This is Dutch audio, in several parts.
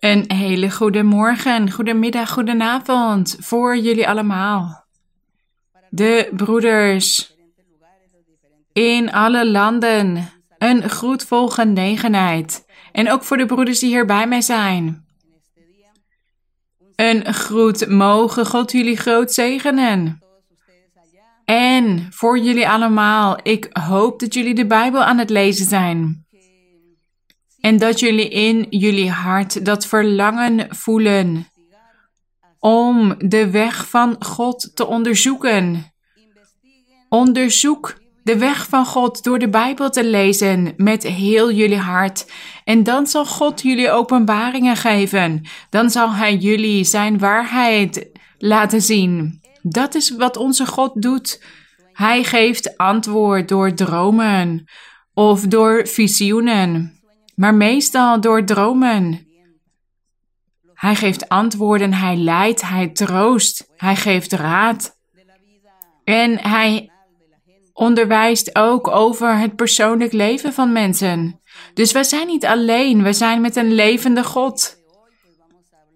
Een hele goede morgen, goedemiddag, goedenavond voor jullie allemaal. De broeders in alle landen, een groet vol genegenheid. En ook voor de broeders die hier bij mij zijn. Een groet, mogen God jullie groot zegenen. En voor jullie allemaal, ik hoop dat jullie de Bijbel aan het lezen zijn. En dat jullie in jullie hart dat verlangen voelen om de weg van God te onderzoeken. Onderzoek de weg van God door de Bijbel te lezen met heel jullie hart. En dan zal God jullie openbaringen geven. Dan zal Hij jullie zijn waarheid laten zien. Dat is wat onze God doet. Hij geeft antwoord door dromen of door visioenen maar meestal door dromen. Hij geeft antwoorden, hij leidt, hij troost, hij geeft raad. En hij onderwijst ook over het persoonlijk leven van mensen. Dus wij zijn niet alleen, we zijn met een levende God.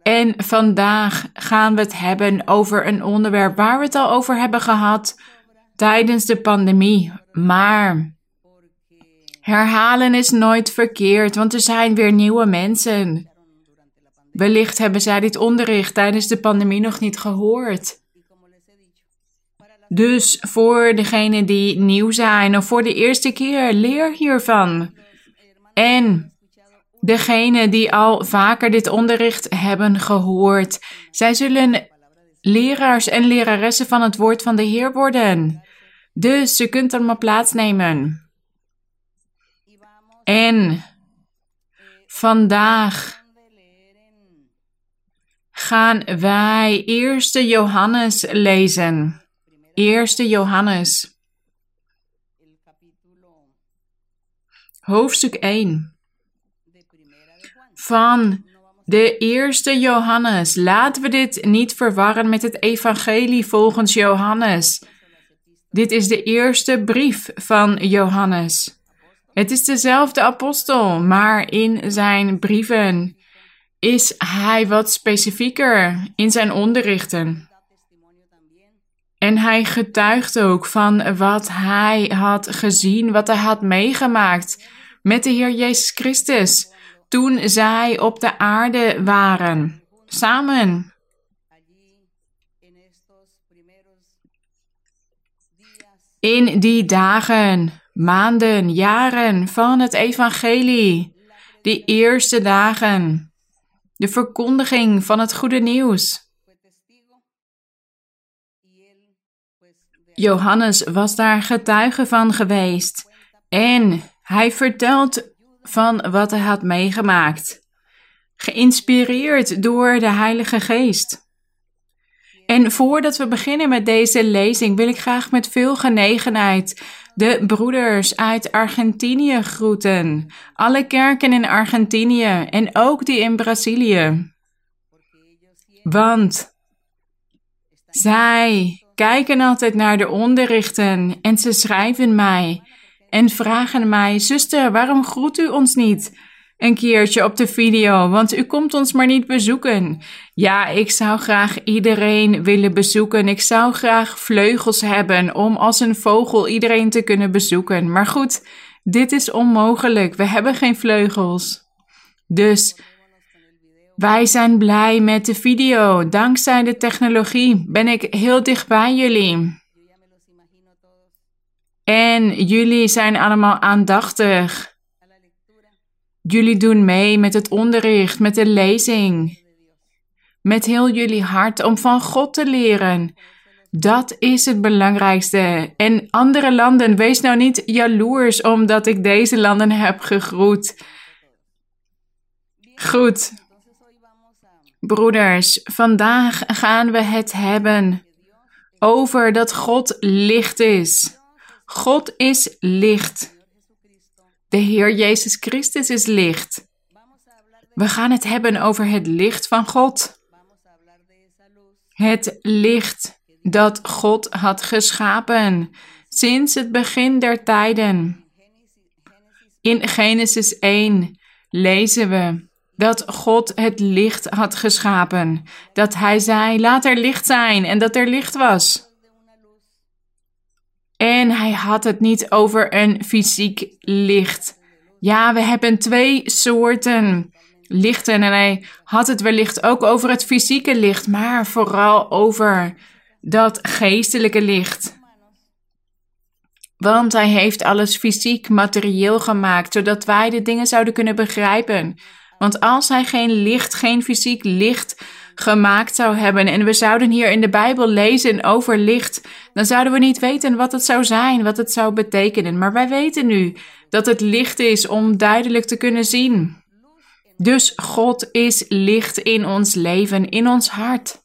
En vandaag gaan we het hebben over een onderwerp waar we het al over hebben gehad tijdens de pandemie. Maar Herhalen is nooit verkeerd, want er zijn weer nieuwe mensen. Wellicht hebben zij dit onderricht tijdens de pandemie nog niet gehoord. Dus voor degenen die nieuw zijn of voor de eerste keer, leer hiervan. En degenen die al vaker dit onderricht hebben gehoord, zij zullen leraars en leraressen van het woord van de Heer worden. Dus je kunt maar plaatsnemen. En vandaag gaan wij Eerste Johannes lezen. Eerste Johannes. Hoofdstuk 1. Van de Eerste Johannes. Laten we dit niet verwarren met het Evangelie volgens Johannes. Dit is de eerste brief van Johannes. Het is dezelfde apostel, maar in zijn brieven is hij wat specifieker in zijn onderrichten. En hij getuigt ook van wat hij had gezien, wat hij had meegemaakt met de Heer Jezus Christus toen zij op de aarde waren, samen. In die dagen maanden, jaren van het evangelie, die eerste dagen, de verkondiging van het goede nieuws. Johannes was daar getuige van geweest en hij vertelt van wat hij had meegemaakt, geïnspireerd door de Heilige Geest. En voordat we beginnen met deze lezing wil ik graag met veel genegenheid de broeders uit Argentinië groeten. Alle kerken in Argentinië en ook die in Brazilië. Want zij kijken altijd naar de onderrichten en ze schrijven mij en vragen mij: Zuster, waarom groet u ons niet? Een keertje op de video, want u komt ons maar niet bezoeken. Ja, ik zou graag iedereen willen bezoeken. Ik zou graag vleugels hebben om als een vogel iedereen te kunnen bezoeken. Maar goed, dit is onmogelijk. We hebben geen vleugels. Dus wij zijn blij met de video. Dankzij de technologie ben ik heel dicht bij jullie. En jullie zijn allemaal aandachtig. Jullie doen mee met het onderricht, met de lezing. Met heel jullie hart om van God te leren. Dat is het belangrijkste. En andere landen, wees nou niet jaloers omdat ik deze landen heb gegroet. Goed. Broeders, vandaag gaan we het hebben over dat God licht is. God is licht. De Heer Jezus Christus is licht. We gaan het hebben over het licht van God. Het licht dat God had geschapen sinds het begin der tijden. In Genesis 1 lezen we dat God het licht had geschapen. Dat hij zei: laat er licht zijn en dat er licht was. En hij had het niet over een fysiek licht. Ja, we hebben twee soorten lichten en hij had het wellicht ook over het fysieke licht, maar vooral over dat geestelijke licht. Want hij heeft alles fysiek, materieel gemaakt, zodat wij de dingen zouden kunnen begrijpen. Want als hij geen licht, geen fysiek licht gemaakt zou hebben en we zouden hier in de Bijbel lezen over licht, dan zouden we niet weten wat het zou zijn, wat het zou betekenen. Maar wij weten nu dat het licht is om duidelijk te kunnen zien. Dus God is licht in ons leven, in ons hart.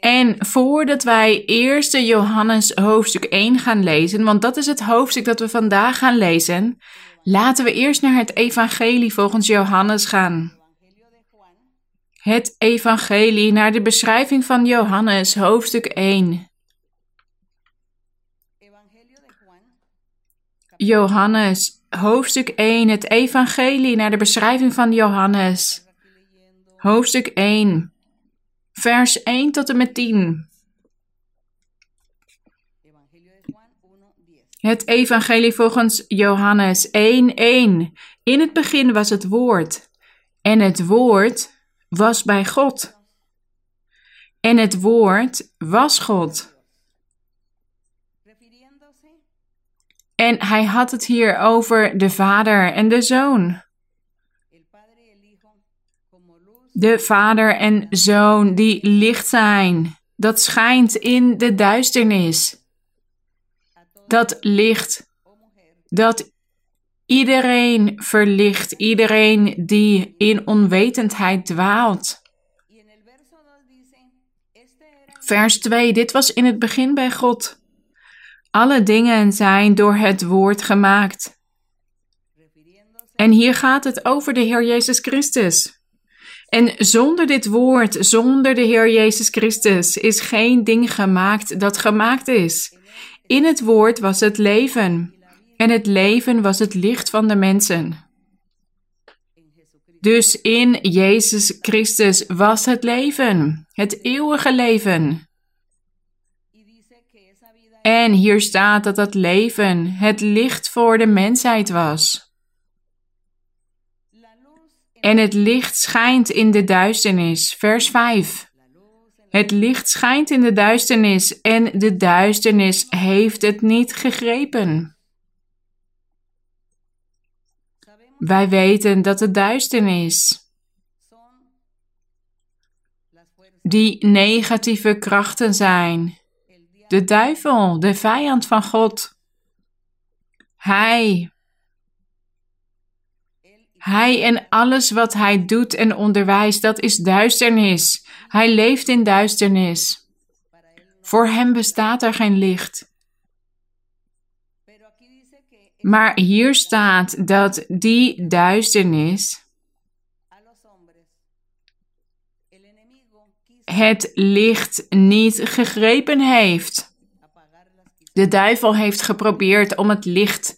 En voordat wij eerst Johannes hoofdstuk 1 gaan lezen, want dat is het hoofdstuk dat we vandaag gaan lezen, laten we eerst naar het evangelie volgens Johannes gaan. Het evangelie naar de beschrijving van Johannes hoofdstuk 1. Johannes hoofdstuk 1, het evangelie naar de beschrijving van Johannes. Hoofdstuk 1 vers 1 tot en met 10. Het evangelie volgens Johannes 1:1. In het begin was het woord en het woord was bij God. En het woord was God. En hij had het hier over de Vader en de Zoon. de vader en zoon die licht zijn. Dat schijnt in de duisternis. Dat licht, dat iedereen verlicht, iedereen die in onwetendheid dwaalt. Vers 2, dit was in het begin bij God. Alle dingen zijn door het woord gemaakt. En hier gaat het over de Heer Jezus Christus. En zonder dit woord, zonder de Heer Jezus Christus, is geen ding gemaakt dat gemaakt is. In het woord was het leven. En het leven was het licht van de mensen. Dus in Jezus Christus was het leven, het eeuwige leven. En hier staat dat dat leven het licht voor de mensheid was. En het licht schijnt in de duisternis. Vers 5. Het licht schijnt in de duisternis en de duisternis heeft het niet gegrepen. Wij weten dat de duisternis die negatieve krachten zijn. De duivel, de vijand van God. Hij hij en alles wat hij doet en onderwijst, dat is duisternis. Hij leeft in duisternis. Voor hem bestaat er geen licht. Maar hier staat dat die duisternis het licht niet gegrepen heeft. De duivel heeft geprobeerd om het licht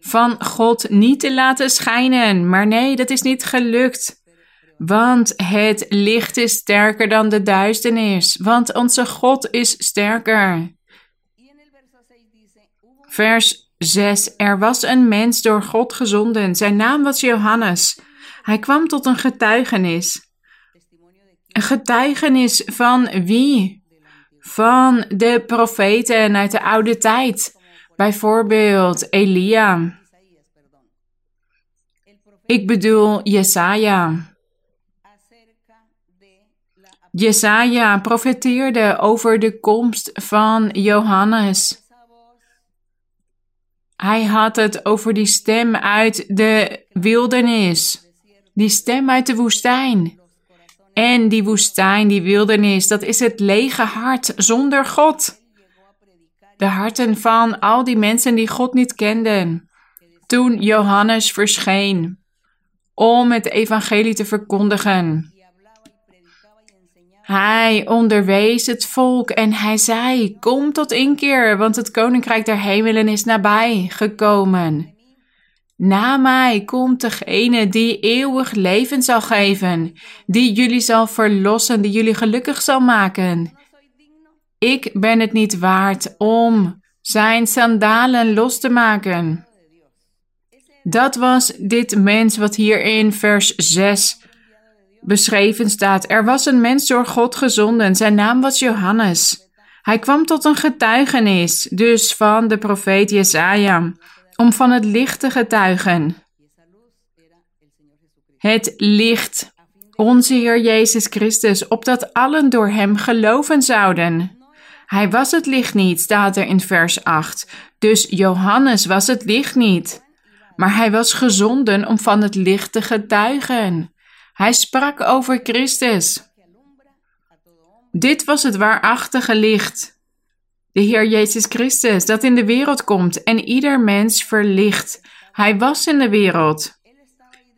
van God niet te laten schijnen. Maar nee, dat is niet gelukt. Want het licht is sterker dan de duisternis. Want onze God is sterker. Vers 6. Er was een mens door God gezonden. Zijn naam was Johannes. Hij kwam tot een getuigenis. Een getuigenis van wie? Van de profeten uit de oude tijd. Bijvoorbeeld Elia. Ik bedoel Jesaja. Jesaja profeteerde over de komst van Johannes. Hij had het over die stem uit de wildernis, die stem uit de woestijn. En die woestijn, die wildernis, dat is het lege hart zonder God de harten van al die mensen die God niet kenden. Toen Johannes verscheen om het evangelie te verkondigen. Hij onderwees het volk en hij zei: Kom tot inkeer, want het koninkrijk der hemelen is nabij gekomen. Na mij komt degene die eeuwig leven zal geven, die jullie zal verlossen, die jullie gelukkig zal maken. Ik ben het niet waard om zijn sandalen los te maken. Dat was dit mens wat hier in vers 6 beschreven staat. Er was een mens door God gezonden. Zijn naam was Johannes. Hij kwam tot een getuigenis, dus van de profeet Jesaja, om van het licht te getuigen. Het licht, onze Heer Jezus Christus, opdat allen door Hem geloven zouden. Hij was het licht niet, staat er in vers 8. Dus Johannes was het licht niet. Maar hij was gezonden om van het licht te getuigen. Hij sprak over Christus. Dit was het waarachtige licht. De Heer Jezus Christus, dat in de wereld komt en ieder mens verlicht. Hij was in de wereld.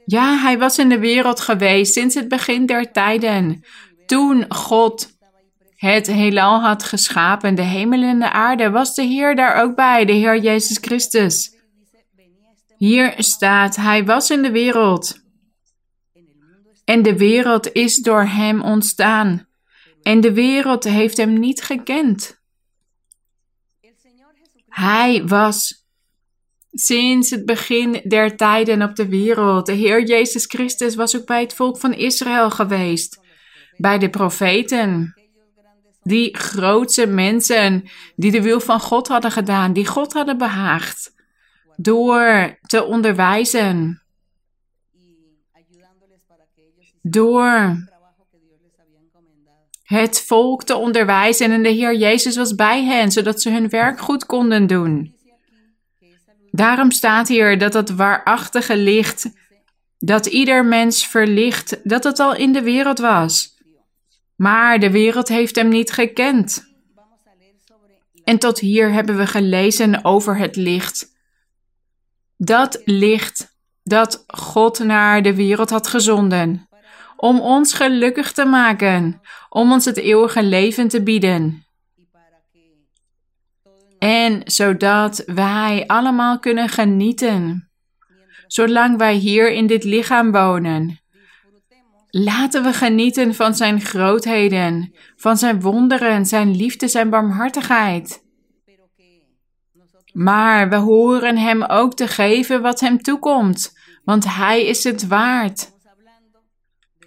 Ja, hij was in de wereld geweest sinds het begin der tijden. Toen God het heelal had geschapen, de hemel en de aarde, was de Heer daar ook bij, de Heer Jezus Christus. Hier staat, Hij was in de wereld. En de wereld is door Hem ontstaan. En de wereld heeft Hem niet gekend. Hij was sinds het begin der tijden op de wereld. De Heer Jezus Christus was ook bij het volk van Israël geweest, bij de profeten. Die grootse mensen die de wil van God hadden gedaan, die God hadden behaagd door te onderwijzen, door het volk te onderwijzen en de Heer Jezus was bij hen, zodat ze hun werk goed konden doen. Daarom staat hier dat het waarachtige licht, dat ieder mens verlicht, dat het al in de wereld was. Maar de wereld heeft hem niet gekend. En tot hier hebben we gelezen over het licht. Dat licht dat God naar de wereld had gezonden. Om ons gelukkig te maken, om ons het eeuwige leven te bieden. En zodat wij allemaal kunnen genieten, zolang wij hier in dit lichaam wonen. Laten we genieten van Zijn grootheden, van Zijn wonderen, Zijn liefde, Zijn barmhartigheid. Maar we horen Hem ook te geven wat Hem toekomt, want Hij is het waard.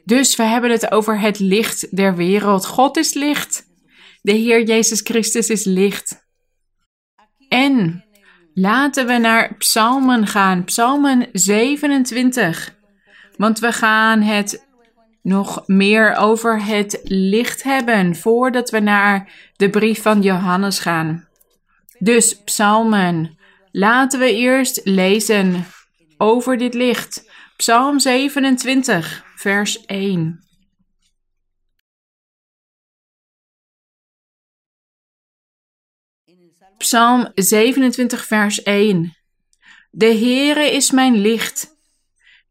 Dus we hebben het over het licht der wereld. God is licht. De Heer Jezus Christus is licht. En laten we naar Psalmen gaan, Psalmen 27. Want we gaan het nog meer over het licht hebben voordat we naar de brief van Johannes gaan. Dus Psalmen. Laten we eerst lezen over dit licht. Psalm 27, vers 1. Psalm 27, vers 1. De Heere is mijn licht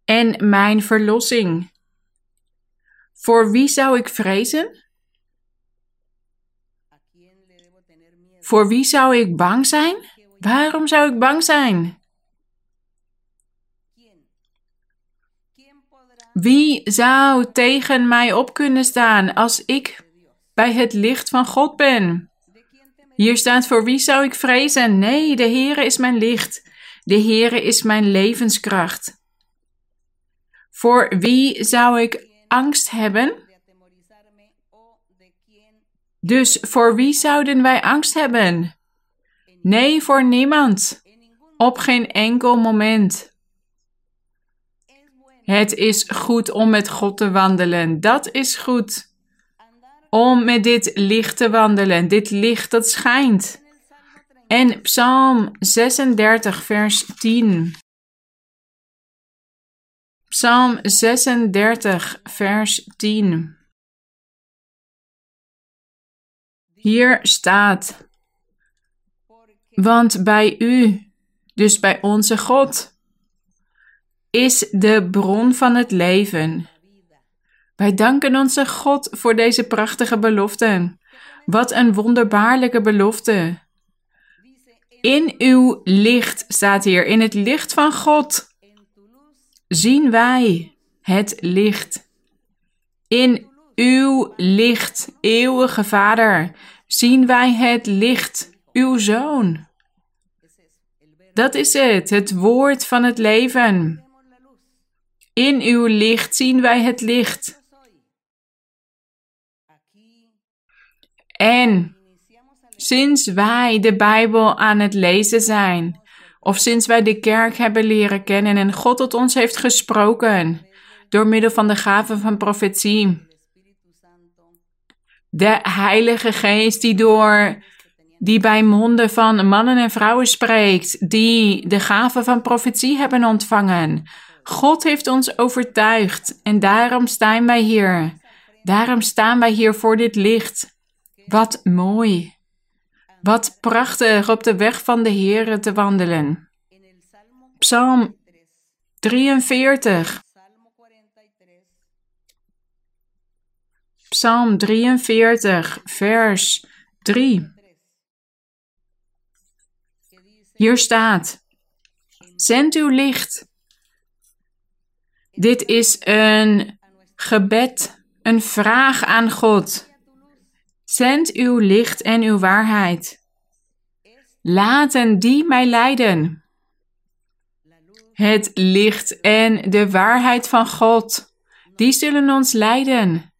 en mijn verlossing. Voor wie zou ik vrezen? Voor wie zou ik bang zijn? Waarom zou ik bang zijn? Wie zou tegen mij op kunnen staan als ik bij het licht van God ben? Hier staat: Voor wie zou ik vrezen? Nee, de Heere is mijn licht. De Heere is mijn levenskracht. Voor wie zou ik angst hebben? Dus voor wie zouden wij angst hebben? Nee, voor niemand. Op geen enkel moment. Het is goed om met God te wandelen. Dat is goed. Om met dit licht te wandelen. Dit licht dat schijnt. En Psalm 36, vers 10. Psalm 36, vers 10. Hier staat, want bij u, dus bij onze God, is de bron van het leven. Wij danken onze God voor deze prachtige belofte. Wat een wonderbaarlijke belofte. In uw licht staat hier, in het licht van God zien wij het licht. In uw licht, eeuwige Vader, zien wij het licht, uw Zoon. Dat is het, het woord van het leven. In uw licht zien wij het licht. En sinds wij de Bijbel aan het lezen zijn, of sinds wij de kerk hebben leren kennen en God tot ons heeft gesproken door middel van de gave van profetie, de Heilige Geest die door die bij monden van mannen en vrouwen spreekt, die de gave van profetie hebben ontvangen. God heeft ons overtuigd en daarom staan wij hier. Daarom staan wij hier voor dit licht. Wat mooi. Wat prachtig op de weg van de Heer te wandelen. Psalm 43. Psalm 43, vers 3. Hier staat: Zend uw licht. Dit is een gebed, een vraag aan God. Zend uw licht en uw waarheid. Laten die mij leiden. Het licht en de waarheid van God, die zullen ons leiden.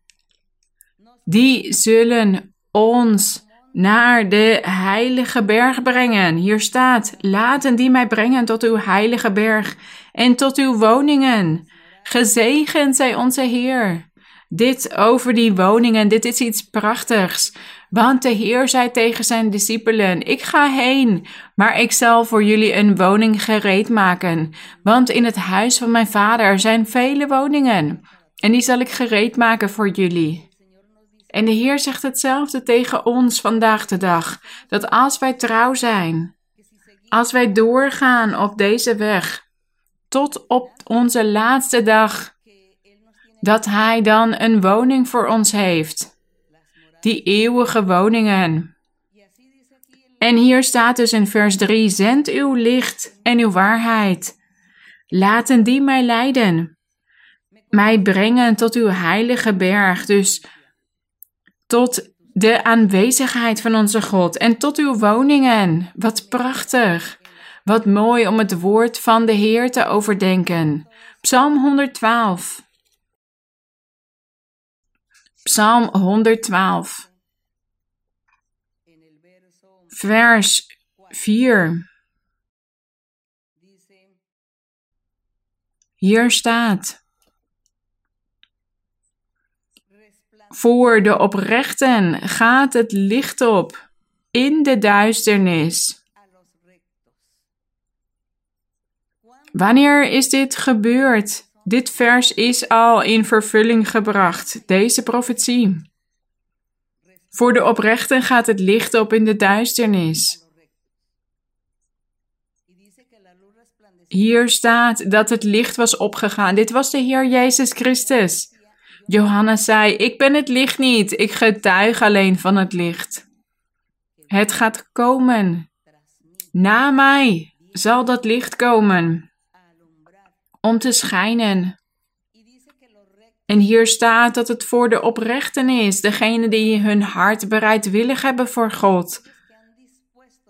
Die zullen ons naar de heilige berg brengen. Hier staat: Laten die mij brengen tot uw heilige berg en tot uw woningen. Gezegend zij onze Heer. Dit over die woningen, dit is iets prachtigs. Want de Heer zei tegen zijn discipelen: Ik ga heen, maar ik zal voor jullie een woning gereed maken. Want in het huis van mijn vader zijn vele woningen. En die zal ik gereed maken voor jullie. En de Heer zegt hetzelfde tegen ons vandaag de dag: dat als wij trouw zijn, als wij doorgaan op deze weg, tot op onze laatste dag, dat Hij dan een woning voor ons heeft. Die eeuwige woningen. En hier staat dus in vers 3: Zend uw licht en uw waarheid. Laten die mij leiden. Mij brengen tot uw heilige berg. Dus tot de aanwezigheid van onze God en tot uw woningen. Wat prachtig. Wat mooi om het woord van de Heer te overdenken. Psalm 112. Psalm 112. Vers 4. Hier staat. Voor de oprechten gaat het licht op in de duisternis. Wanneer is dit gebeurd? Dit vers is al in vervulling gebracht, deze profetie. Voor de oprechten gaat het licht op in de duisternis. Hier staat dat het licht was opgegaan. Dit was de Heer Jezus Christus. Johannes zei: Ik ben het licht niet, ik getuig alleen van het licht. Het gaat komen. Na mij zal dat licht komen om te schijnen. En hier staat dat het voor de oprechten is, degene die hun hart bereidwillig hebben voor God.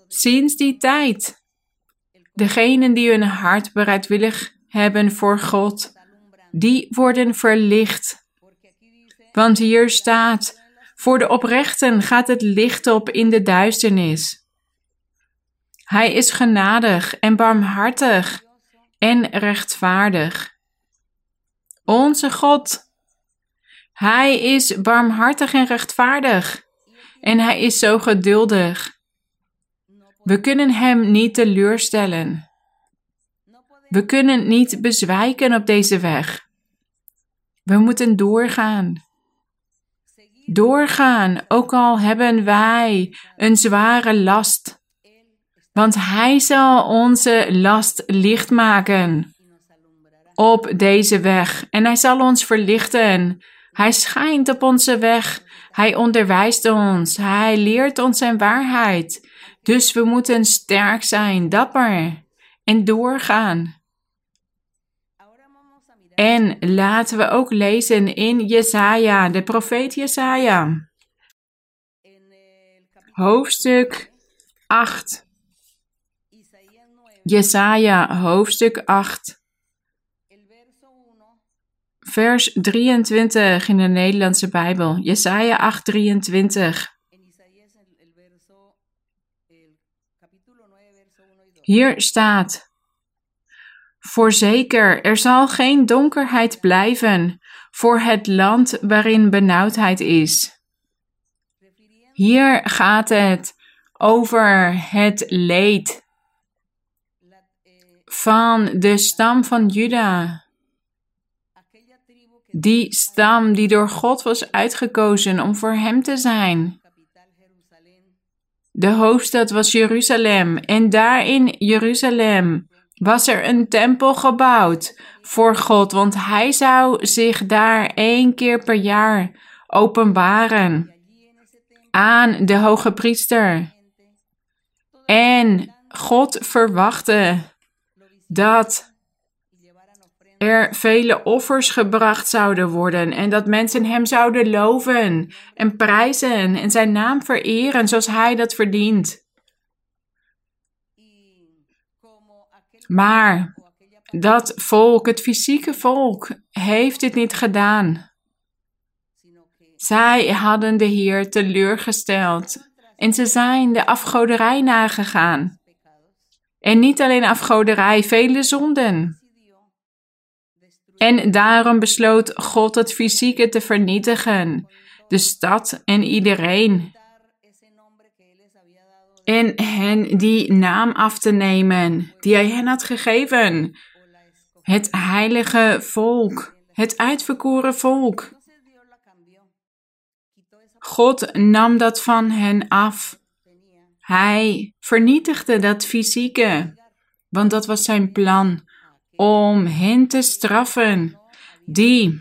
Sinds die tijd, degenen die hun hart bereidwillig hebben voor God, die worden verlicht want hier staat: Voor de oprechten gaat het licht op in de duisternis. Hij is genadig en barmhartig en rechtvaardig. Onze God, Hij is barmhartig en rechtvaardig en Hij is zo geduldig. We kunnen Hem niet teleurstellen. We kunnen niet bezwijken op deze weg. We moeten doorgaan doorgaan, ook al hebben wij een zware last. Want Hij zal onze last licht maken op deze weg en Hij zal ons verlichten. Hij schijnt op onze weg. Hij onderwijst ons. Hij leert ons zijn waarheid. Dus we moeten sterk zijn, dapper en doorgaan. En laten we ook lezen in Jesaja, de profeet Jesaja. Hoofdstuk 8. Jesaja, hoofdstuk 8. Vers 23 in de Nederlandse Bijbel. Jesaja 8, 23. Hier staat. Voorzeker, er zal geen donkerheid blijven voor het land waarin benauwdheid is. Hier gaat het over het leed van de stam van Juda. Die stam die door God was uitgekozen om voor hem te zijn. De hoofdstad was Jeruzalem en daar in Jeruzalem was er een tempel gebouwd voor God, want hij zou zich daar één keer per jaar openbaren aan de hoge priester. En God verwachtte dat er vele offers gebracht zouden worden en dat mensen hem zouden loven en prijzen en zijn naam vereren zoals hij dat verdient. Maar dat volk, het fysieke volk, heeft dit niet gedaan. Zij hadden de Heer teleurgesteld en ze zijn de afgoderij nagegaan. En niet alleen afgoderij, vele zonden. En daarom besloot God het fysieke te vernietigen, de stad en iedereen en hen die naam af te nemen die hij hen had gegeven. Het heilige volk, het uitverkoren volk. God nam dat van hen af. Hij vernietigde dat fysieke, want dat was zijn plan om hen te straffen die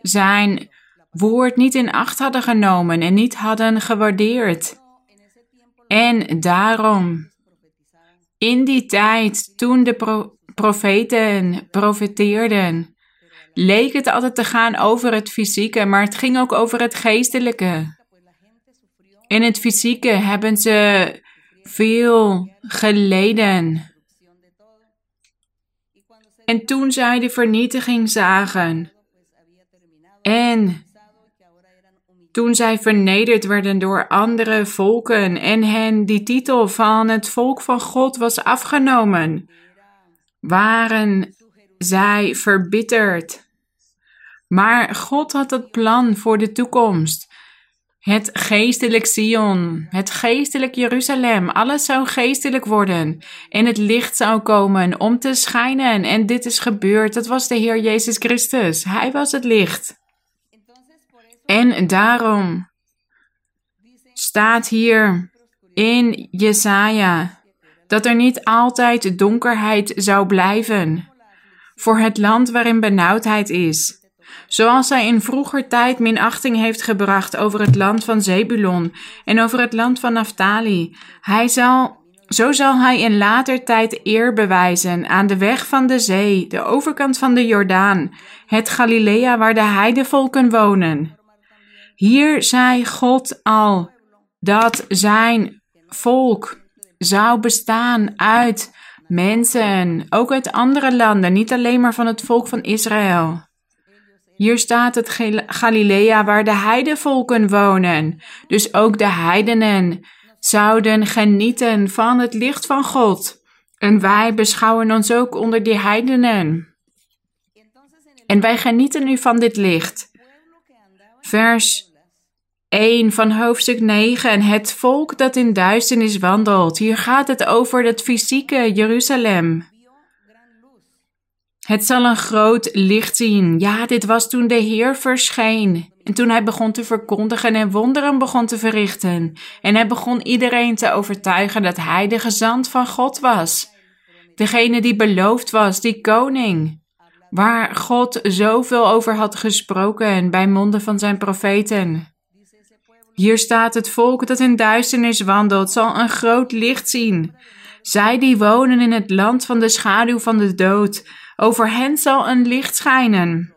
zijn woord niet in acht hadden genomen en niet hadden gewaardeerd. En daarom, in die tijd, toen de pro profeten profeteerden, leek het altijd te gaan over het fysieke, maar het ging ook over het geestelijke. In het fysieke hebben ze veel geleden. En toen zij de vernietiging zagen en toen zij vernederd werden door andere volken en hen die titel van het volk van God was afgenomen, waren zij verbitterd. Maar God had het plan voor de toekomst. Het geestelijk Sion, het geestelijk Jeruzalem, alles zou geestelijk worden en het licht zou komen om te schijnen. En dit is gebeurd, dat was de Heer Jezus Christus. Hij was het licht. En daarom staat hier in Jesaja dat er niet altijd donkerheid zou blijven voor het land waarin benauwdheid is. Zoals hij in vroeger tijd minachting heeft gebracht over het land van Zebulon en over het land van Naphtali. Hij zal, zo zal hij in later tijd eer bewijzen aan de weg van de zee, de overkant van de Jordaan, het Galilea waar de heidevolken wonen. Hier zei God al dat zijn volk zou bestaan uit mensen, ook uit andere landen, niet alleen maar van het volk van Israël. Hier staat het Galilea waar de heidevolken wonen. Dus ook de heidenen zouden genieten van het licht van God. En wij beschouwen ons ook onder die heidenen. En wij genieten nu van dit licht. Vers 1 van hoofdstuk 9. Het volk dat in duisternis wandelt. Hier gaat het over het fysieke Jeruzalem. Het zal een groot licht zien. Ja, dit was toen de Heer verscheen. En toen hij begon te verkondigen en wonderen begon te verrichten. En hij begon iedereen te overtuigen dat hij de gezant van God was. Degene die beloofd was, die koning. Waar God zoveel over had gesproken bij monden van zijn profeten. Hier staat het volk dat in duisternis wandelt, zal een groot licht zien. Zij die wonen in het land van de schaduw van de dood, Over hen zal een licht schijnen.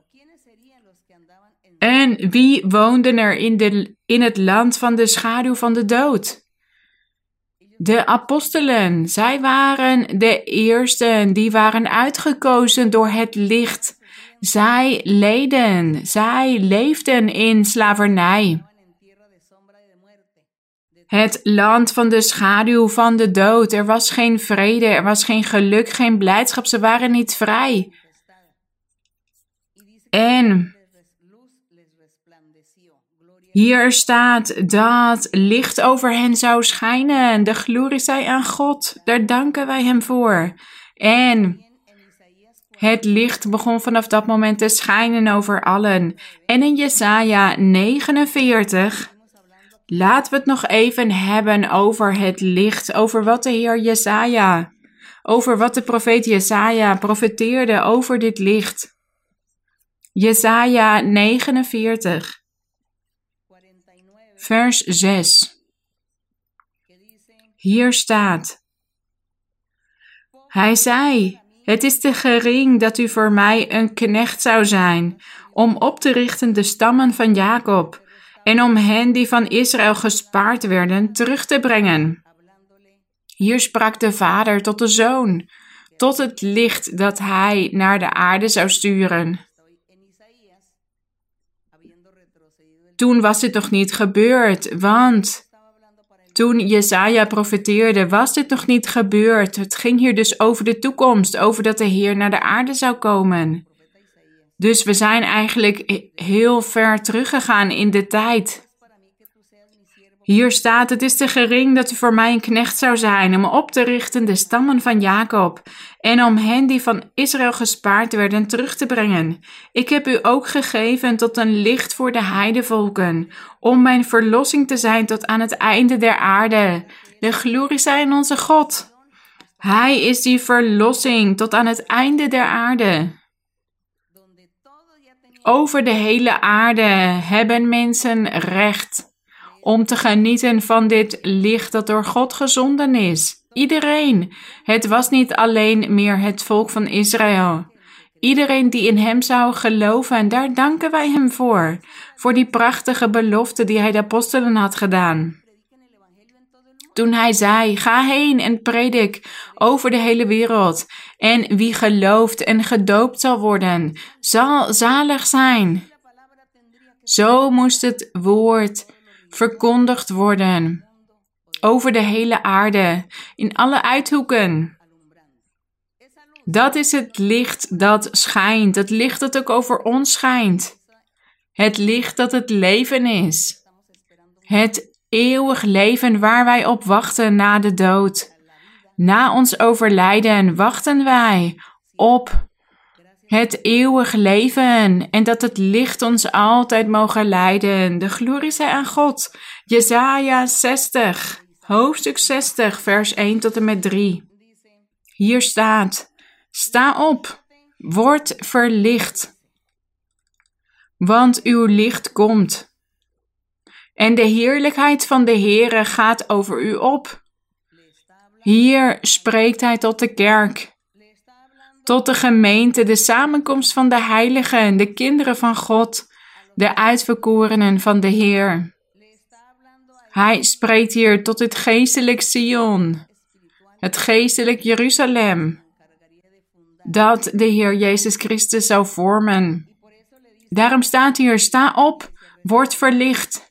En wie woonden er in, de, in het land van de schaduw van de dood? De apostelen, zij waren de eersten die waren uitgekozen door het licht. Zij leden, zij leefden in slavernij. Het land van de schaduw van de dood. Er was geen vrede, er was geen geluk, geen blijdschap. Ze waren niet vrij. En hier staat dat licht over hen zou schijnen. De glorie zij aan God. Daar danken wij Hem voor. En het licht begon vanaf dat moment te schijnen over allen. En in Jesaja 49 Laten we het nog even hebben over het licht, over wat de Heer Jesaja, over wat de profeet Jesaja profeteerde over dit licht. Jesaja 49, vers 6. Hier staat: Hij zei: Het is te gering dat u voor mij een knecht zou zijn, om op te richten de stammen van Jacob en om hen die van Israël gespaard werden terug te brengen. Hier sprak de vader tot de zoon, tot het licht dat hij naar de aarde zou sturen. Toen was dit nog niet gebeurd, want toen Jesaja profeteerde, was dit nog niet gebeurd. Het ging hier dus over de toekomst, over dat de Heer naar de aarde zou komen. Dus we zijn eigenlijk heel ver teruggegaan in de tijd. Hier staat: Het is te gering dat u voor mij een knecht zou zijn om op te richten de stammen van Jacob en om hen die van Israël gespaard werden terug te brengen. Ik heb u ook gegeven tot een licht voor de heidevolken, om mijn verlossing te zijn tot aan het einde der aarde. De glorie zij in onze God. Hij is die verlossing tot aan het einde der aarde. Over de hele aarde hebben mensen recht om te genieten van dit licht dat door God gezonden is. Iedereen. Het was niet alleen meer het volk van Israël. Iedereen die in Hem zou geloven, en daar danken wij Hem voor. Voor die prachtige belofte die Hij de apostelen had gedaan. Toen Hij zei: Ga heen en predik over de hele wereld. En wie gelooft en gedoopt zal worden, zal zalig zijn. Zo moest het woord verkondigd worden over de hele aarde, in alle uithoeken. Dat is het licht dat schijnt, het licht dat ook over ons schijnt. Het licht dat het leven is. Het eeuwig leven waar wij op wachten na de dood. Na ons overlijden wachten wij op het eeuwig leven en dat het licht ons altijd mogen leiden. De glorie zij aan God. Jesaja 60, hoofdstuk 60, vers 1 tot en met 3. Hier staat: Sta op, word verlicht, want uw licht komt. En de heerlijkheid van de Heere gaat over u op. Hier spreekt hij tot de kerk tot de gemeente, de samenkomst van de heiligen, de kinderen van God, de uitverkorenen van de Heer. Hij spreekt hier tot het geestelijk Sion, het geestelijk Jeruzalem, dat de Heer Jezus Christus zou vormen. Daarom staat hier: sta op, word verlicht.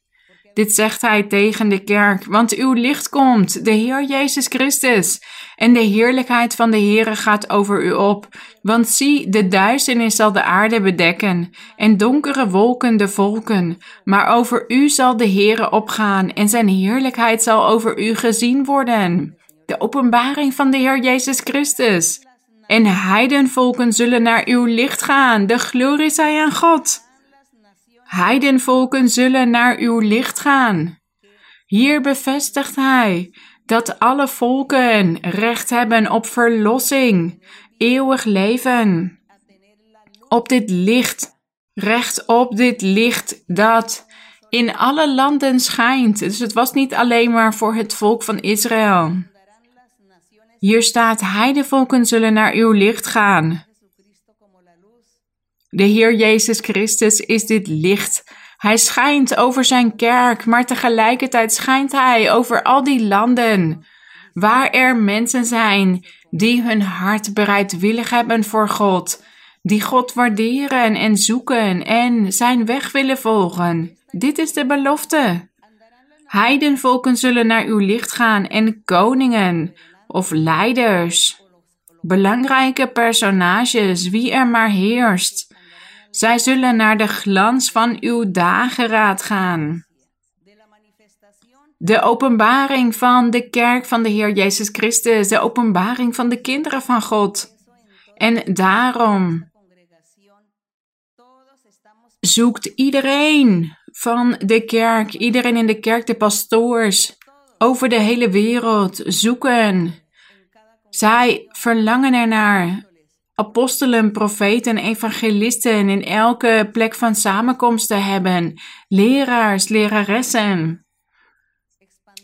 Dit zegt hij tegen de kerk, want uw licht komt, de Heer Jezus Christus. En de heerlijkheid van de Heere gaat over u op. Want zie, de duisternis zal de aarde bedekken, en donkere wolken de volken. Maar over u zal de Heere opgaan, en zijn heerlijkheid zal over u gezien worden. De openbaring van de Heer Jezus Christus. En heidenvolken zullen naar uw licht gaan. De glorie zij aan God. Heidenvolken zullen naar uw licht gaan. Hier bevestigt hij dat alle volken recht hebben op verlossing, eeuwig leven. Op dit licht, recht op dit licht dat in alle landen schijnt. Dus het was niet alleen maar voor het volk van Israël. Hier staat: Heidevolken zullen naar uw licht gaan. De Heer Jezus Christus is dit licht. Hij schijnt over zijn kerk, maar tegelijkertijd schijnt hij over al die landen waar er mensen zijn die hun hart bereidwillig hebben voor God, die God waarderen en zoeken en zijn weg willen volgen. Dit is de belofte. Heidenvolken zullen naar uw licht gaan en koningen of leiders, belangrijke personages, wie er maar heerst. Zij zullen naar de glans van uw dageraad gaan. De openbaring van de kerk van de Heer Jezus Christus, de openbaring van de kinderen van God. En daarom zoekt iedereen van de kerk, iedereen in de kerk, de pastoors, over de hele wereld zoeken. Zij verlangen ernaar. Apostelen, profeten, evangelisten in elke plek van samenkomst te hebben. Leraars, leraressen.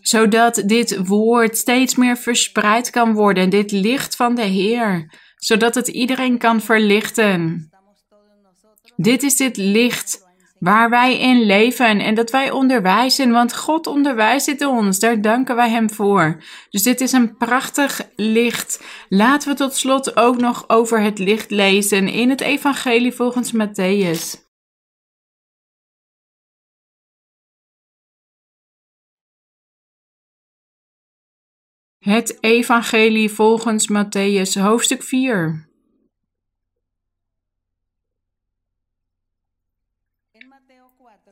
Zodat dit woord steeds meer verspreid kan worden. Dit licht van de Heer. Zodat het iedereen kan verlichten. Dit is dit licht waar wij in leven en dat wij onderwijzen, want God onderwijst het ons. Daar danken wij Hem voor. Dus dit is een prachtig licht. Laten we tot slot ook nog over het licht lezen in het Evangelie volgens Matthäus. Het Evangelie volgens Matthäus, hoofdstuk 4.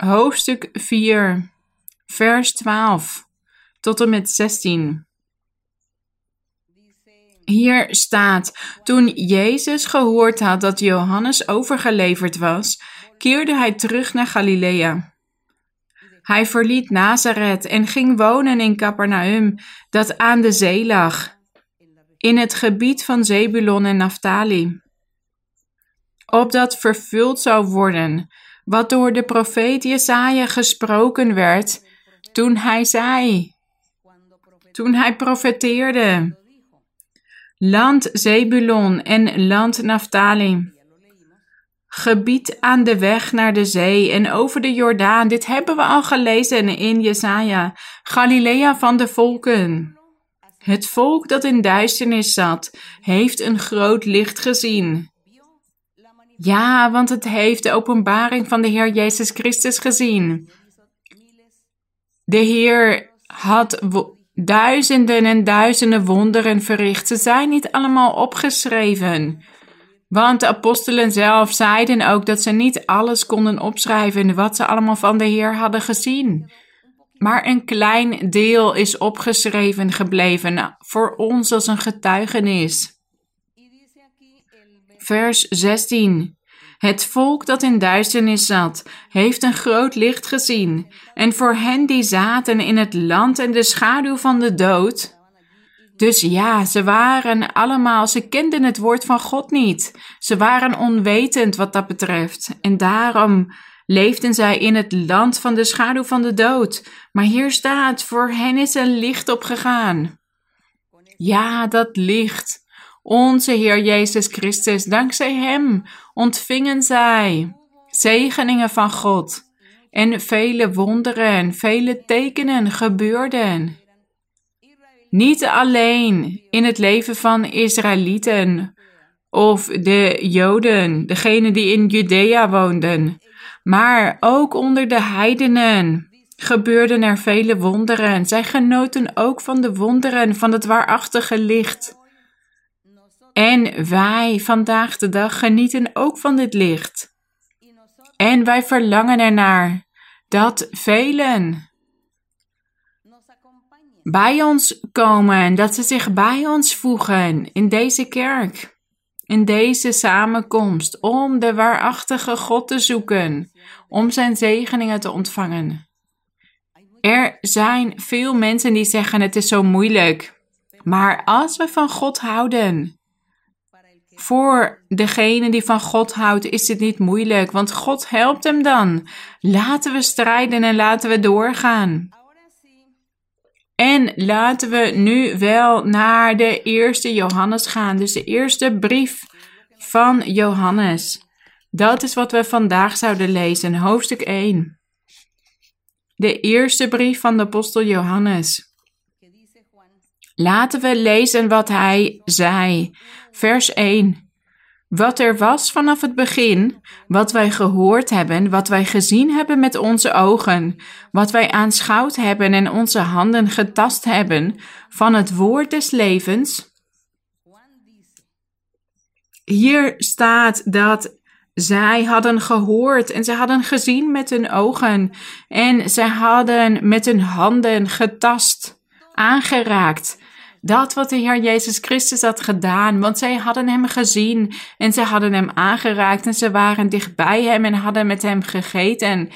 Hoofdstuk 4, vers 12 tot en met 16. Hier staat: Toen Jezus gehoord had dat Johannes overgeleverd was, keerde hij terug naar Galilea. Hij verliet Nazareth en ging wonen in Capernaum, dat aan de zee lag, in het gebied van Zebulon en Naphtali. Opdat vervuld zou worden wat door de profeet Jesaja gesproken werd toen hij zei, toen hij profeteerde. Land Zebulon en land Naphtali. Gebied aan de weg naar de zee en over de Jordaan. Dit hebben we al gelezen in Jesaja. Galilea van de volken. Het volk dat in duisternis zat, heeft een groot licht gezien. Ja, want het heeft de openbaring van de Heer Jezus Christus gezien. De Heer had duizenden en duizenden wonderen verricht. Ze zijn niet allemaal opgeschreven. Want de apostelen zelf zeiden ook dat ze niet alles konden opschrijven wat ze allemaal van de Heer hadden gezien. Maar een klein deel is opgeschreven gebleven voor ons als een getuigenis vers 16. Het volk dat in duisternis zat, heeft een groot licht gezien. En voor hen die zaten in het land en de schaduw van de dood. Dus ja, ze waren allemaal, ze kenden het woord van God niet. Ze waren onwetend wat dat betreft. En daarom leefden zij in het land van de schaduw van de dood. Maar hier staat, voor hen is een licht opgegaan. Ja, dat licht onze Heer Jezus Christus, dankzij Hem ontvingen zij zegeningen van God. En vele wonderen, vele tekenen gebeurden. Niet alleen in het leven van Israëlieten of de Joden, degenen die in Judea woonden, maar ook onder de heidenen gebeurden er vele wonderen. Zij genoten ook van de wonderen van het waarachtige licht. En wij vandaag de dag genieten ook van dit licht. En wij verlangen ernaar dat velen bij ons komen, dat ze zich bij ons voegen in deze kerk, in deze samenkomst, om de waarachtige God te zoeken, om zijn zegeningen te ontvangen. Er zijn veel mensen die zeggen het is zo moeilijk, maar als we van God houden, voor degene die van God houdt is het niet moeilijk, want God helpt hem dan. Laten we strijden en laten we doorgaan. En laten we nu wel naar de eerste Johannes gaan, dus de eerste brief van Johannes. Dat is wat we vandaag zouden lezen, hoofdstuk 1. De eerste brief van de apostel Johannes. Laten we lezen wat hij zei. Vers 1. Wat er was vanaf het begin, wat wij gehoord hebben, wat wij gezien hebben met onze ogen, wat wij aanschouwd hebben en onze handen getast hebben van het woord des levens. Hier staat dat zij hadden gehoord en ze hadden gezien met hun ogen en ze hadden met hun handen getast, aangeraakt. Dat wat de Heer Jezus Christus had gedaan, want zij hadden hem gezien en ze hadden hem aangeraakt en ze waren dicht bij hem en hadden met hem gegeten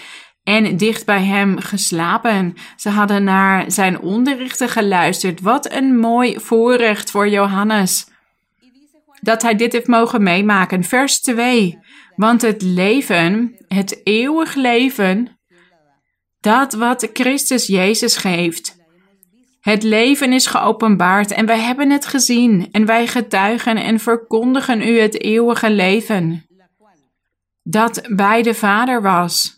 en dicht bij hem geslapen. Ze hadden naar zijn onderrichten geluisterd. Wat een mooi voorrecht voor Johannes. Dat hij dit heeft mogen meemaken. Vers 2. Want het leven, het eeuwig leven, dat wat Christus Jezus geeft. Het leven is geopenbaard en wij hebben het gezien en wij getuigen en verkondigen u het eeuwige leven. Dat bij de Vader was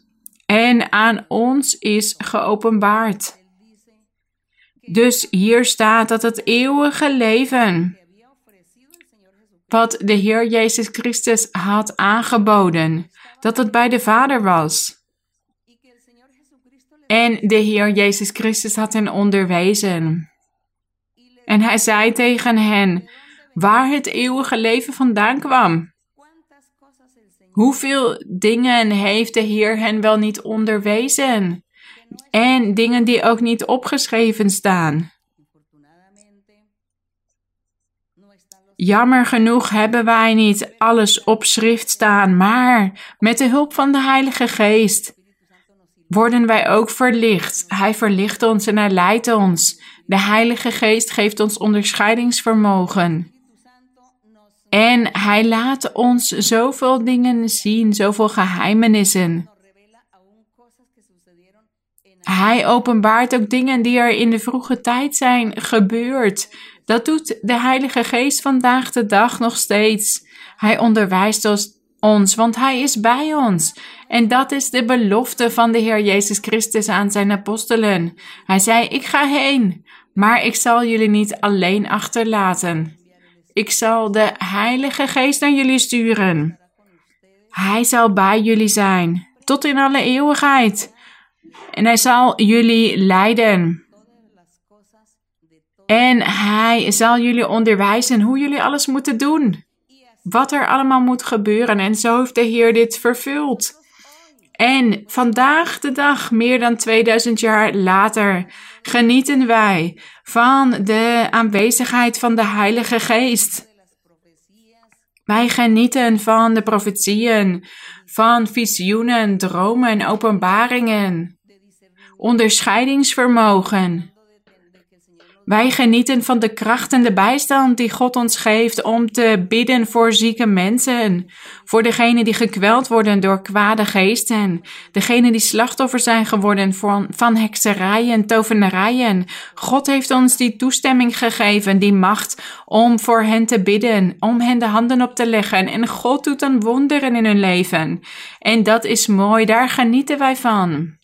en aan ons is geopenbaard. Dus hier staat dat het eeuwige leven wat de Heer Jezus Christus had aangeboden, dat het bij de Vader was. En de Heer Jezus Christus had hen onderwezen. En hij zei tegen hen waar het eeuwige leven vandaan kwam. Hoeveel dingen heeft de Heer hen wel niet onderwezen? En dingen die ook niet opgeschreven staan. Jammer genoeg hebben wij niet alles op schrift staan, maar met de hulp van de Heilige Geest worden wij ook verlicht. Hij verlicht ons en hij leidt ons. De Heilige Geest geeft ons onderscheidingsvermogen. En hij laat ons zoveel dingen zien, zoveel geheimenissen. Hij openbaart ook dingen die er in de vroege tijd zijn gebeurd. Dat doet de Heilige Geest vandaag de dag nog steeds. Hij onderwijst ons, want Hij is bij ons. En dat is de belofte van de Heer Jezus Christus aan zijn apostelen. Hij zei: Ik ga heen, maar ik zal jullie niet alleen achterlaten. Ik zal de Heilige Geest naar jullie sturen. Hij zal bij jullie zijn, tot in alle eeuwigheid. En hij zal jullie leiden. En hij zal jullie onderwijzen hoe jullie alles moeten doen. Wat er allemaal moet gebeuren. En zo heeft de Heer dit vervuld. En vandaag de dag, meer dan 2000 jaar later, genieten wij van de aanwezigheid van de Heilige Geest. Wij genieten van de profetieën, van visioenen, dromen en openbaringen, onderscheidingsvermogen. Wij genieten van de kracht en de bijstand die God ons geeft om te bidden voor zieke mensen, voor degenen die gekweld worden door kwade geesten, degenen die slachtoffer zijn geworden van, van hekserijen, tovenarijen. God heeft ons die toestemming gegeven, die macht om voor hen te bidden, om hen de handen op te leggen. En God doet dan wonderen in hun leven. En dat is mooi, daar genieten wij van.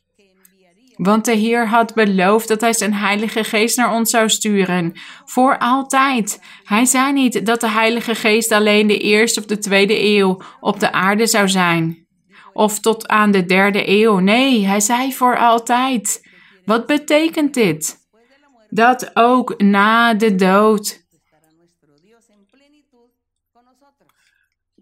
Want de Heer had beloofd dat Hij zijn Heilige Geest naar ons zou sturen. Voor altijd. Hij zei niet dat de Heilige Geest alleen de eerste of de tweede eeuw op de aarde zou zijn. Of tot aan de derde eeuw. Nee, Hij zei voor altijd. Wat betekent dit? Dat ook na de dood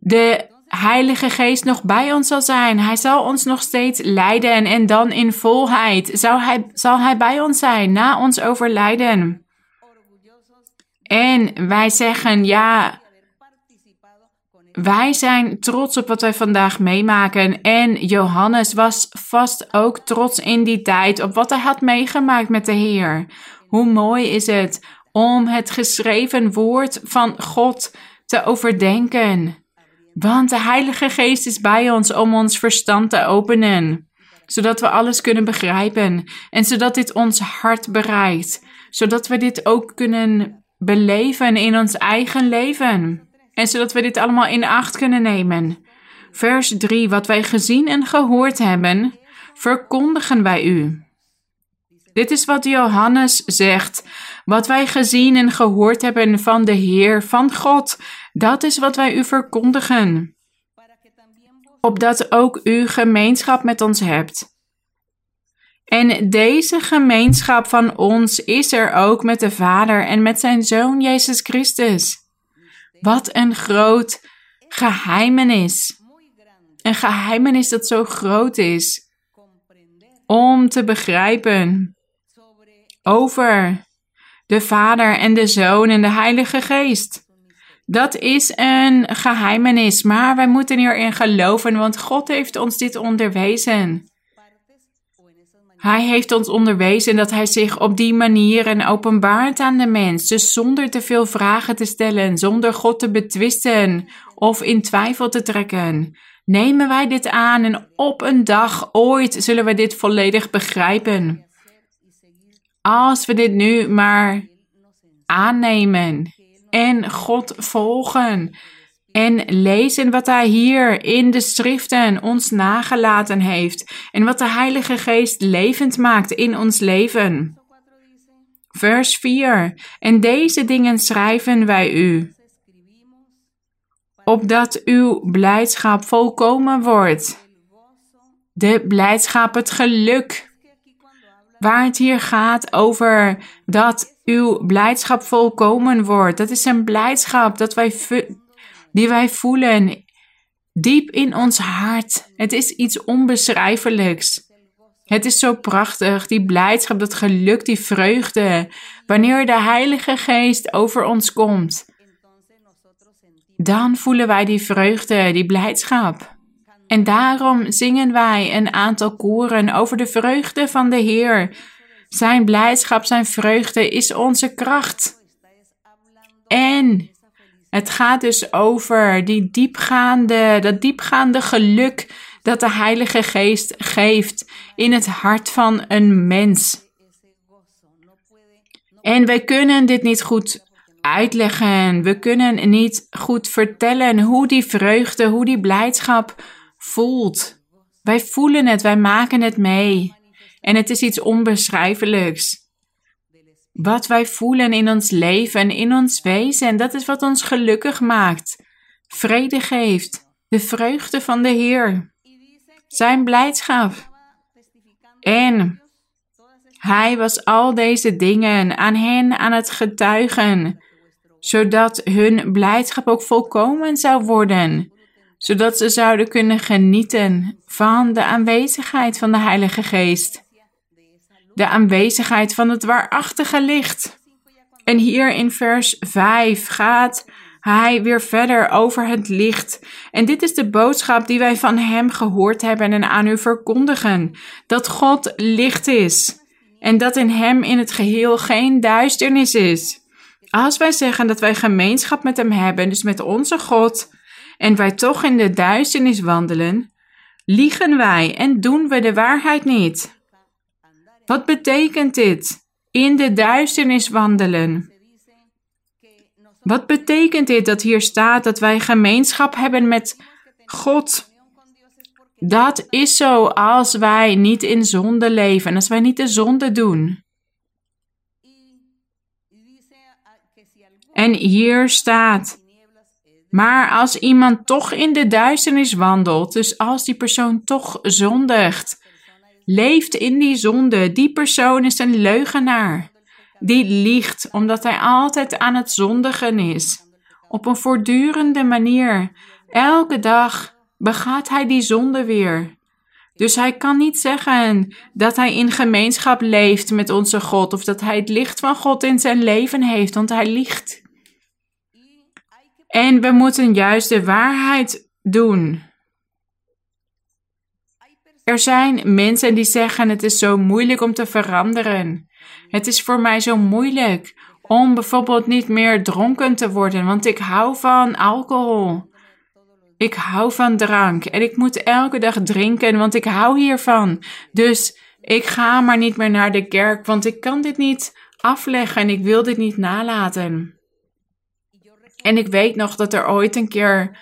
de Heilige Geest nog bij ons zal zijn. Hij zal ons nog steeds leiden en dan in volheid zal hij, zal hij bij ons zijn na ons overlijden. En wij zeggen ja, wij zijn trots op wat wij vandaag meemaken. En Johannes was vast ook trots in die tijd op wat hij had meegemaakt met de Heer. Hoe mooi is het om het geschreven woord van God te overdenken. Want de Heilige Geest is bij ons om ons verstand te openen, zodat we alles kunnen begrijpen en zodat dit ons hart bereikt, zodat we dit ook kunnen beleven in ons eigen leven en zodat we dit allemaal in acht kunnen nemen. Vers 3. Wat wij gezien en gehoord hebben, verkondigen wij u. Dit is wat Johannes zegt. Wat wij gezien en gehoord hebben van de Heer, van God, dat is wat wij u verkondigen. Opdat ook u gemeenschap met ons hebt. En deze gemeenschap van ons is er ook met de Vader en met zijn Zoon Jezus Christus. Wat een groot geheimenis. Een geheimenis dat zo groot is om te begrijpen over de Vader en de Zoon en de Heilige Geest. Dat is een geheimenis, maar wij moeten hierin geloven, want God heeft ons dit onderwezen. Hij heeft ons onderwezen dat hij zich op die manier en openbaart aan de mens, dus zonder te veel vragen te stellen, zonder God te betwisten of in twijfel te trekken. Nemen wij dit aan en op een dag ooit zullen we dit volledig begrijpen. Als we dit nu maar aannemen en God volgen en lezen wat Hij hier in de schriften ons nagelaten heeft en wat de Heilige Geest levend maakt in ons leven. Vers 4. En deze dingen schrijven wij u, opdat uw blijdschap volkomen wordt. De blijdschap, het geluk. Waar het hier gaat over dat uw blijdschap volkomen wordt. Dat is een blijdschap dat wij die wij voelen diep in ons hart. Het is iets onbeschrijfelijks. Het is zo prachtig, die blijdschap, dat geluk, die vreugde, wanneer de Heilige Geest over ons komt. Dan voelen wij die vreugde, die blijdschap. En daarom zingen wij een aantal koren over de vreugde van de Heer. Zijn blijdschap, zijn vreugde is onze kracht. En het gaat dus over die diepgaande, dat diepgaande geluk dat de Heilige Geest geeft in het hart van een mens. En wij kunnen dit niet goed uitleggen. We kunnen niet goed vertellen hoe die vreugde, hoe die blijdschap voelt. Wij voelen het, wij maken het mee. En het is iets onbeschrijfelijks. Wat wij voelen in ons leven, in ons wezen, dat is wat ons gelukkig maakt. Vrede geeft, de vreugde van de Heer, zijn blijdschap. En hij was al deze dingen aan hen aan het getuigen, zodat hun blijdschap ook volkomen zou worden, zodat ze zouden kunnen genieten van de aanwezigheid van de Heilige Geest de aanwezigheid van het waarachtige licht. En hier in vers 5 gaat hij weer verder over het licht. En dit is de boodschap die wij van hem gehoord hebben en aan u verkondigen: dat God licht is en dat in hem in het geheel geen duisternis is. Als wij zeggen dat wij gemeenschap met hem hebben, dus met onze God, en wij toch in de duisternis wandelen, liegen wij en doen we de waarheid niet. Wat betekent dit? In de duisternis wandelen. Wat betekent dit dat hier staat dat wij gemeenschap hebben met God? Dat is zo als wij niet in zonde leven, als wij niet de zonde doen. En hier staat, maar als iemand toch in de duisternis wandelt, dus als die persoon toch zondigt, leeft in die zonde. Die persoon is een leugenaar. Die liegt omdat hij altijd aan het zondigen is. Op een voortdurende manier. Elke dag begaat hij die zonde weer. Dus hij kan niet zeggen dat hij in gemeenschap leeft met onze God of dat hij het licht van God in zijn leven heeft, want hij liegt. En we moeten juist de waarheid doen. Er zijn mensen die zeggen: Het is zo moeilijk om te veranderen. Het is voor mij zo moeilijk om bijvoorbeeld niet meer dronken te worden, want ik hou van alcohol. Ik hou van drank en ik moet elke dag drinken, want ik hou hiervan. Dus ik ga maar niet meer naar de kerk, want ik kan dit niet afleggen en ik wil dit niet nalaten. En ik weet nog dat er ooit een keer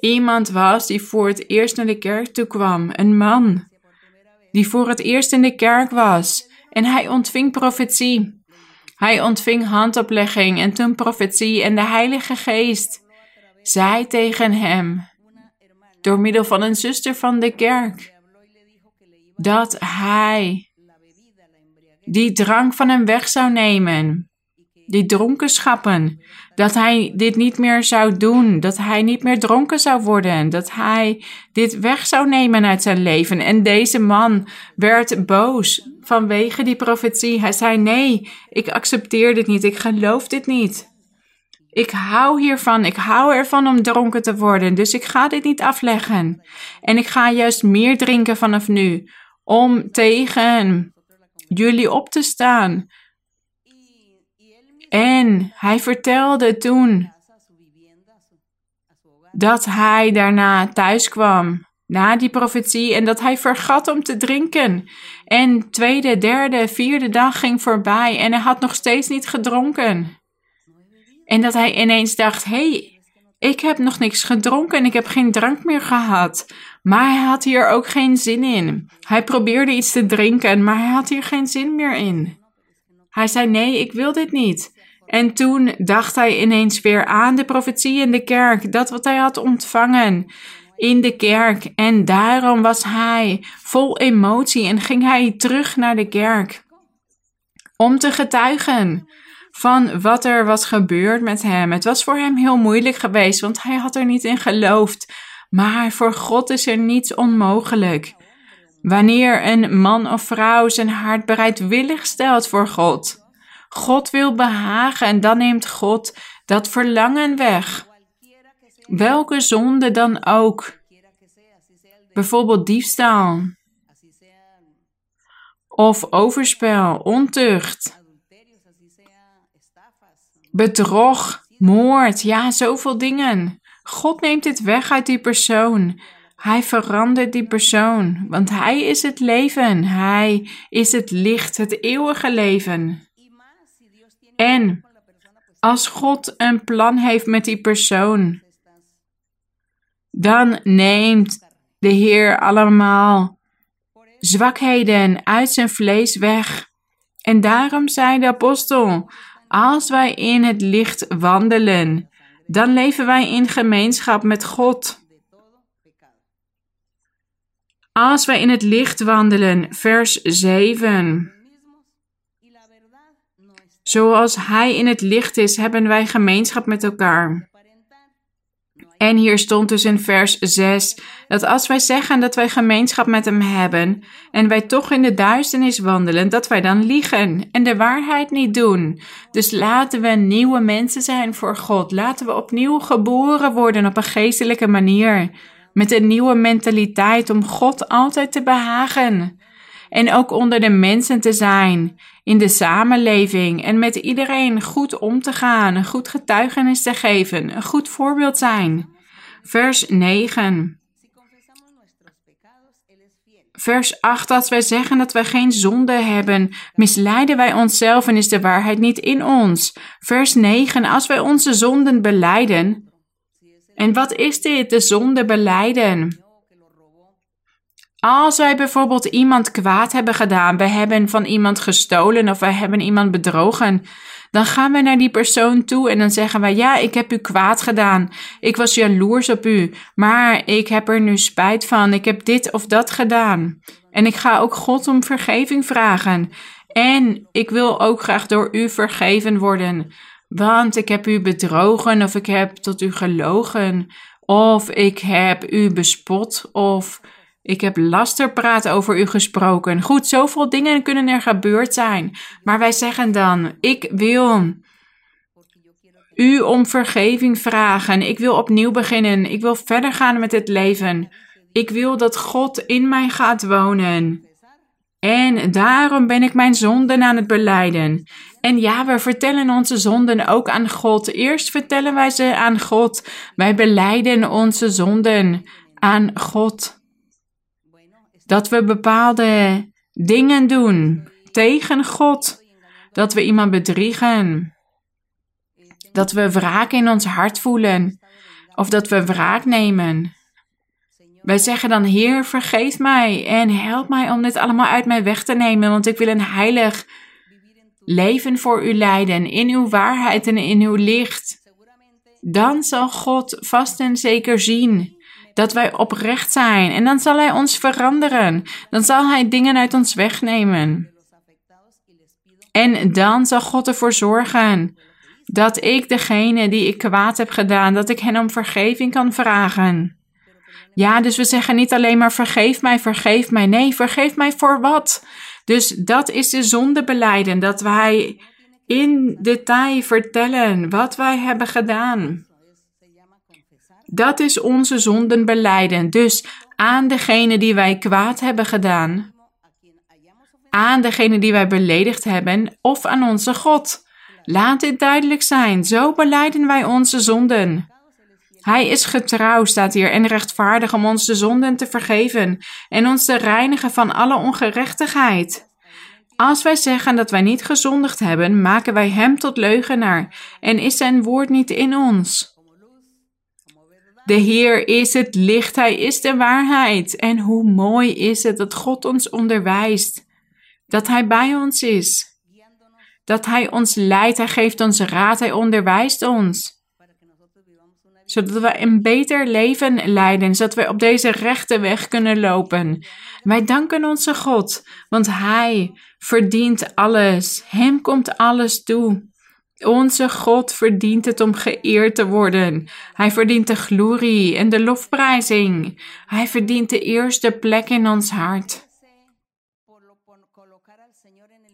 iemand was die voor het eerst naar de kerk toe kwam. Een man die voor het eerst in de kerk was. En hij ontving profetie. Hij ontving handoplegging en toen profetie en de Heilige Geest zei tegen hem, door middel van een zuster van de kerk, dat hij die drank van hem weg zou nemen. Die dronkenschappen. Dat hij dit niet meer zou doen. Dat hij niet meer dronken zou worden. Dat hij dit weg zou nemen uit zijn leven. En deze man werd boos vanwege die profetie. Hij zei: Nee, ik accepteer dit niet. Ik geloof dit niet. Ik hou hiervan. Ik hou ervan om dronken te worden. Dus ik ga dit niet afleggen. En ik ga juist meer drinken vanaf nu. Om tegen jullie op te staan. En hij vertelde toen dat hij daarna thuis kwam, na die profetie, en dat hij vergat om te drinken. En tweede, derde, vierde dag ging voorbij en hij had nog steeds niet gedronken. En dat hij ineens dacht: hey, ik heb nog niks gedronken en ik heb geen drank meer gehad. Maar hij had hier ook geen zin in. Hij probeerde iets te drinken, maar hij had hier geen zin meer in. Hij zei: Nee, ik wil dit niet. En toen dacht hij ineens weer aan de profetie in de kerk, dat wat hij had ontvangen in de kerk. En daarom was hij vol emotie en ging hij terug naar de kerk om te getuigen van wat er was gebeurd met hem. Het was voor hem heel moeilijk geweest, want hij had er niet in geloofd. Maar voor God is er niets onmogelijk. Wanneer een man of vrouw zijn hart bereidwillig stelt voor God, God wil behagen en dan neemt God dat verlangen weg. Welke zonde dan ook. Bijvoorbeeld diefstal. Of overspel, ontucht. Bedrog, moord, ja, zoveel dingen. God neemt dit weg uit die persoon. Hij verandert die persoon, want Hij is het leven. Hij is het licht, het eeuwige leven. En als God een plan heeft met die persoon, dan neemt de Heer allemaal zwakheden uit zijn vlees weg. En daarom zei de apostel: Als wij in het licht wandelen, dan leven wij in gemeenschap met God. Als wij in het licht wandelen, vers 7. Zoals Hij in het licht is, hebben wij gemeenschap met elkaar. En hier stond dus in vers 6 dat als wij zeggen dat wij gemeenschap met Hem hebben en wij toch in de duisternis wandelen, dat wij dan liegen en de waarheid niet doen. Dus laten we nieuwe mensen zijn voor God. Laten we opnieuw geboren worden op een geestelijke manier. Met een nieuwe mentaliteit om God altijd te behagen. En ook onder de mensen te zijn, in de samenleving en met iedereen goed om te gaan, een goed getuigenis te geven, een goed voorbeeld zijn. Vers 9. Vers 8, als wij zeggen dat wij geen zonde hebben, misleiden wij onszelf en is de waarheid niet in ons. Vers 9, als wij onze zonden beleiden. En wat is dit, de zonde beleiden? Als wij bijvoorbeeld iemand kwaad hebben gedaan, we hebben van iemand gestolen of we hebben iemand bedrogen, dan gaan we naar die persoon toe en dan zeggen wij: Ja, ik heb u kwaad gedaan. Ik was jaloers op u, maar ik heb er nu spijt van. Ik heb dit of dat gedaan. En ik ga ook God om vergeving vragen. En ik wil ook graag door u vergeven worden. Want ik heb u bedrogen of ik heb tot u gelogen of ik heb u bespot of ik heb lasterpraat over u gesproken. Goed, zoveel dingen kunnen er gebeurd zijn. Maar wij zeggen dan: Ik wil u om vergeving vragen. Ik wil opnieuw beginnen. Ik wil verder gaan met het leven. Ik wil dat God in mij gaat wonen. En daarom ben ik mijn zonden aan het beleiden. En ja, we vertellen onze zonden ook aan God. Eerst vertellen wij ze aan God. Wij beleiden onze zonden aan God dat we bepaalde dingen doen tegen God, dat we iemand bedriegen, dat we wraak in ons hart voelen of dat we wraak nemen. Wij zeggen dan, Heer, vergeef mij en help mij om dit allemaal uit mij weg te nemen, want ik wil een heilig leven voor u leiden, in uw waarheid en in uw licht. Dan zal God vast en zeker zien dat wij oprecht zijn en dan zal Hij ons veranderen. Dan zal Hij dingen uit ons wegnemen. En dan zal God ervoor zorgen dat ik degene die ik kwaad heb gedaan, dat ik hen om vergeving kan vragen. Ja, dus we zeggen niet alleen maar vergeef mij, vergeef mij. Nee, vergeef mij voor wat? Dus dat is de zondebeleiden, dat wij in detail vertellen wat wij hebben gedaan. Dat is onze zondenbeleiden. Dus aan degene die wij kwaad hebben gedaan, aan degene die wij beledigd hebben of aan onze God. Laat dit duidelijk zijn. Zo beleiden wij onze zonden. Hij is getrouw, staat hier, en rechtvaardig om ons de zonden te vergeven en ons te reinigen van alle ongerechtigheid. Als wij zeggen dat wij niet gezondigd hebben, maken wij hem tot leugenaar en is zijn woord niet in ons. De Heer is het licht, Hij is de waarheid. En hoe mooi is het dat God ons onderwijst, dat Hij bij ons is, dat Hij ons leidt, Hij geeft ons raad, Hij onderwijst ons zodat we een beter leven leiden, zodat we op deze rechte weg kunnen lopen. Wij danken onze God, want Hij verdient alles. Hem komt alles toe. Onze God verdient het om geëerd te worden. Hij verdient de glorie en de lofprijzing. Hij verdient de eerste plek in ons hart.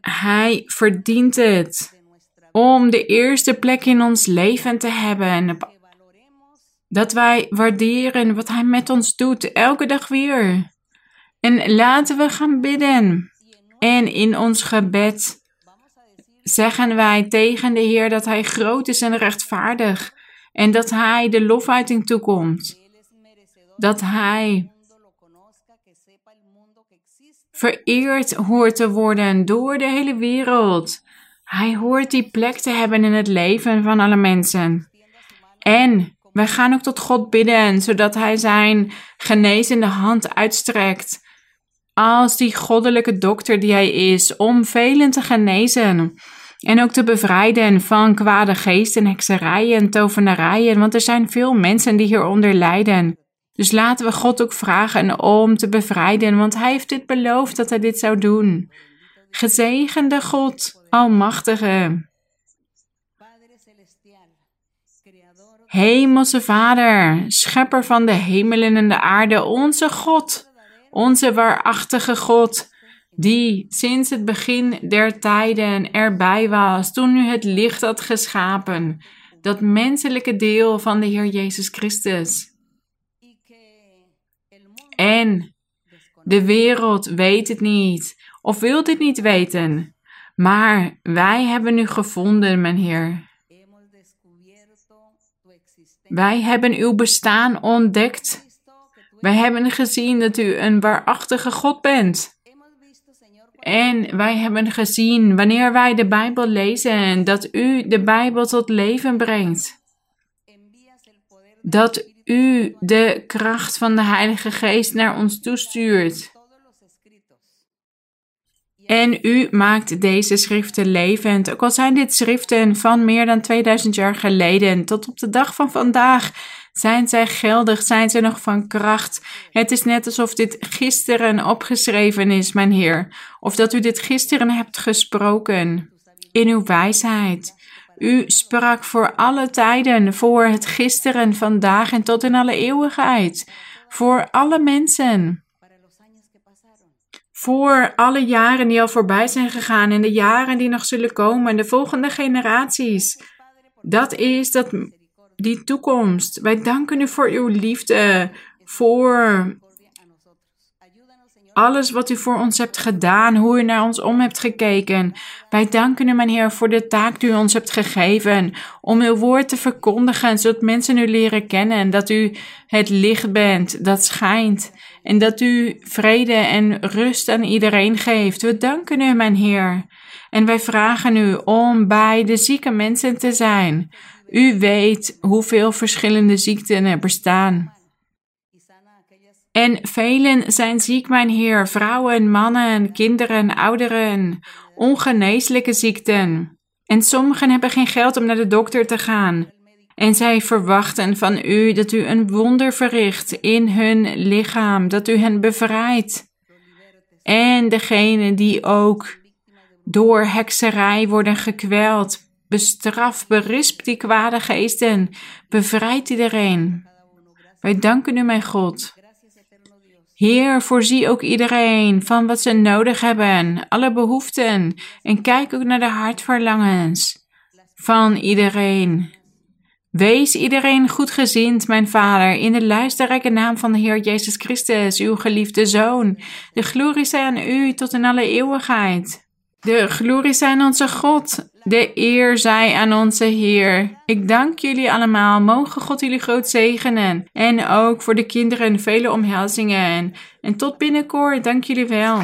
Hij verdient het om de eerste plek in ons leven te hebben dat wij waarderen wat Hij met ons doet, elke dag weer. En laten we gaan bidden. En in ons gebed zeggen wij tegen de Heer dat Hij groot is en rechtvaardig. En dat Hij de lofuiting toekomt. Dat Hij vereerd hoort te worden door de hele wereld. Hij hoort die plek te hebben in het leven van alle mensen. En wij gaan ook tot God bidden, zodat Hij zijn genezende hand uitstrekt. Als die goddelijke dokter die Hij is, om velen te genezen. En ook te bevrijden van kwade geesten, hekserijen, tovenarijen, want er zijn veel mensen die hieronder lijden. Dus laten we God ook vragen om te bevrijden, want Hij heeft dit beloofd dat Hij dit zou doen. Gezegende God, Almachtige. Hemelse Vader, schepper van de hemelen en de aarde, onze God, onze waarachtige God, die sinds het begin der tijden erbij was, toen u het licht had geschapen, dat menselijke deel van de Heer Jezus Christus. En de wereld weet het niet, of wil dit niet weten, maar wij hebben u gevonden, mijn Heer. Wij hebben uw bestaan ontdekt. Wij hebben gezien dat u een waarachtige God bent. En wij hebben gezien, wanneer wij de Bijbel lezen, dat u de Bijbel tot leven brengt. Dat u de kracht van de Heilige Geest naar ons toestuurt. En u maakt deze schriften levend. Ook al zijn dit schriften van meer dan 2000 jaar geleden, tot op de dag van vandaag zijn zij geldig, zijn ze nog van kracht. Het is net alsof dit gisteren opgeschreven is, mijn Heer, of dat u dit gisteren hebt gesproken in uw wijsheid. U sprak voor alle tijden, voor het gisteren, vandaag en tot in alle eeuwigheid, voor alle mensen voor alle jaren die al voorbij zijn gegaan en de jaren die nog zullen komen en de volgende generaties. Dat is dat, die toekomst. Wij danken u voor uw liefde, voor alles wat u voor ons hebt gedaan, hoe u naar ons om hebt gekeken. Wij danken u, mijn Heer, voor de taak die u ons hebt gegeven om uw woord te verkondigen, zodat mensen u leren kennen, dat u het licht bent dat schijnt en dat u vrede en rust aan iedereen geeft. We danken u, mijn Heer. En wij vragen u om bij de zieke mensen te zijn. U weet hoeveel verschillende ziekten er bestaan. En velen zijn ziek, mijn Heer, vrouwen, mannen, kinderen, ouderen, ongeneeslijke ziekten. En sommigen hebben geen geld om naar de dokter te gaan. En zij verwachten van u dat u een wonder verricht in hun lichaam, dat u hen bevrijdt. En degene die ook door hekserij worden gekweld, bestraf, berispt die kwade geesten, bevrijdt iedereen. Wij danken u, mijn God. Heer, voorzie ook iedereen van wat ze nodig hebben, alle behoeften, en kijk ook naar de hartverlangens van iedereen. Wees iedereen goedgezind, mijn Vader, in de luisterrijke naam van de Heer Jezus Christus, uw geliefde Zoon. De glorie zij aan u tot in alle eeuwigheid. De glorie zij aan onze God. De eer zij aan onze Heer. Ik dank jullie allemaal. Mogen God jullie groot zegenen. En ook voor de kinderen vele omhelzingen. En tot binnenkort. Dank jullie wel.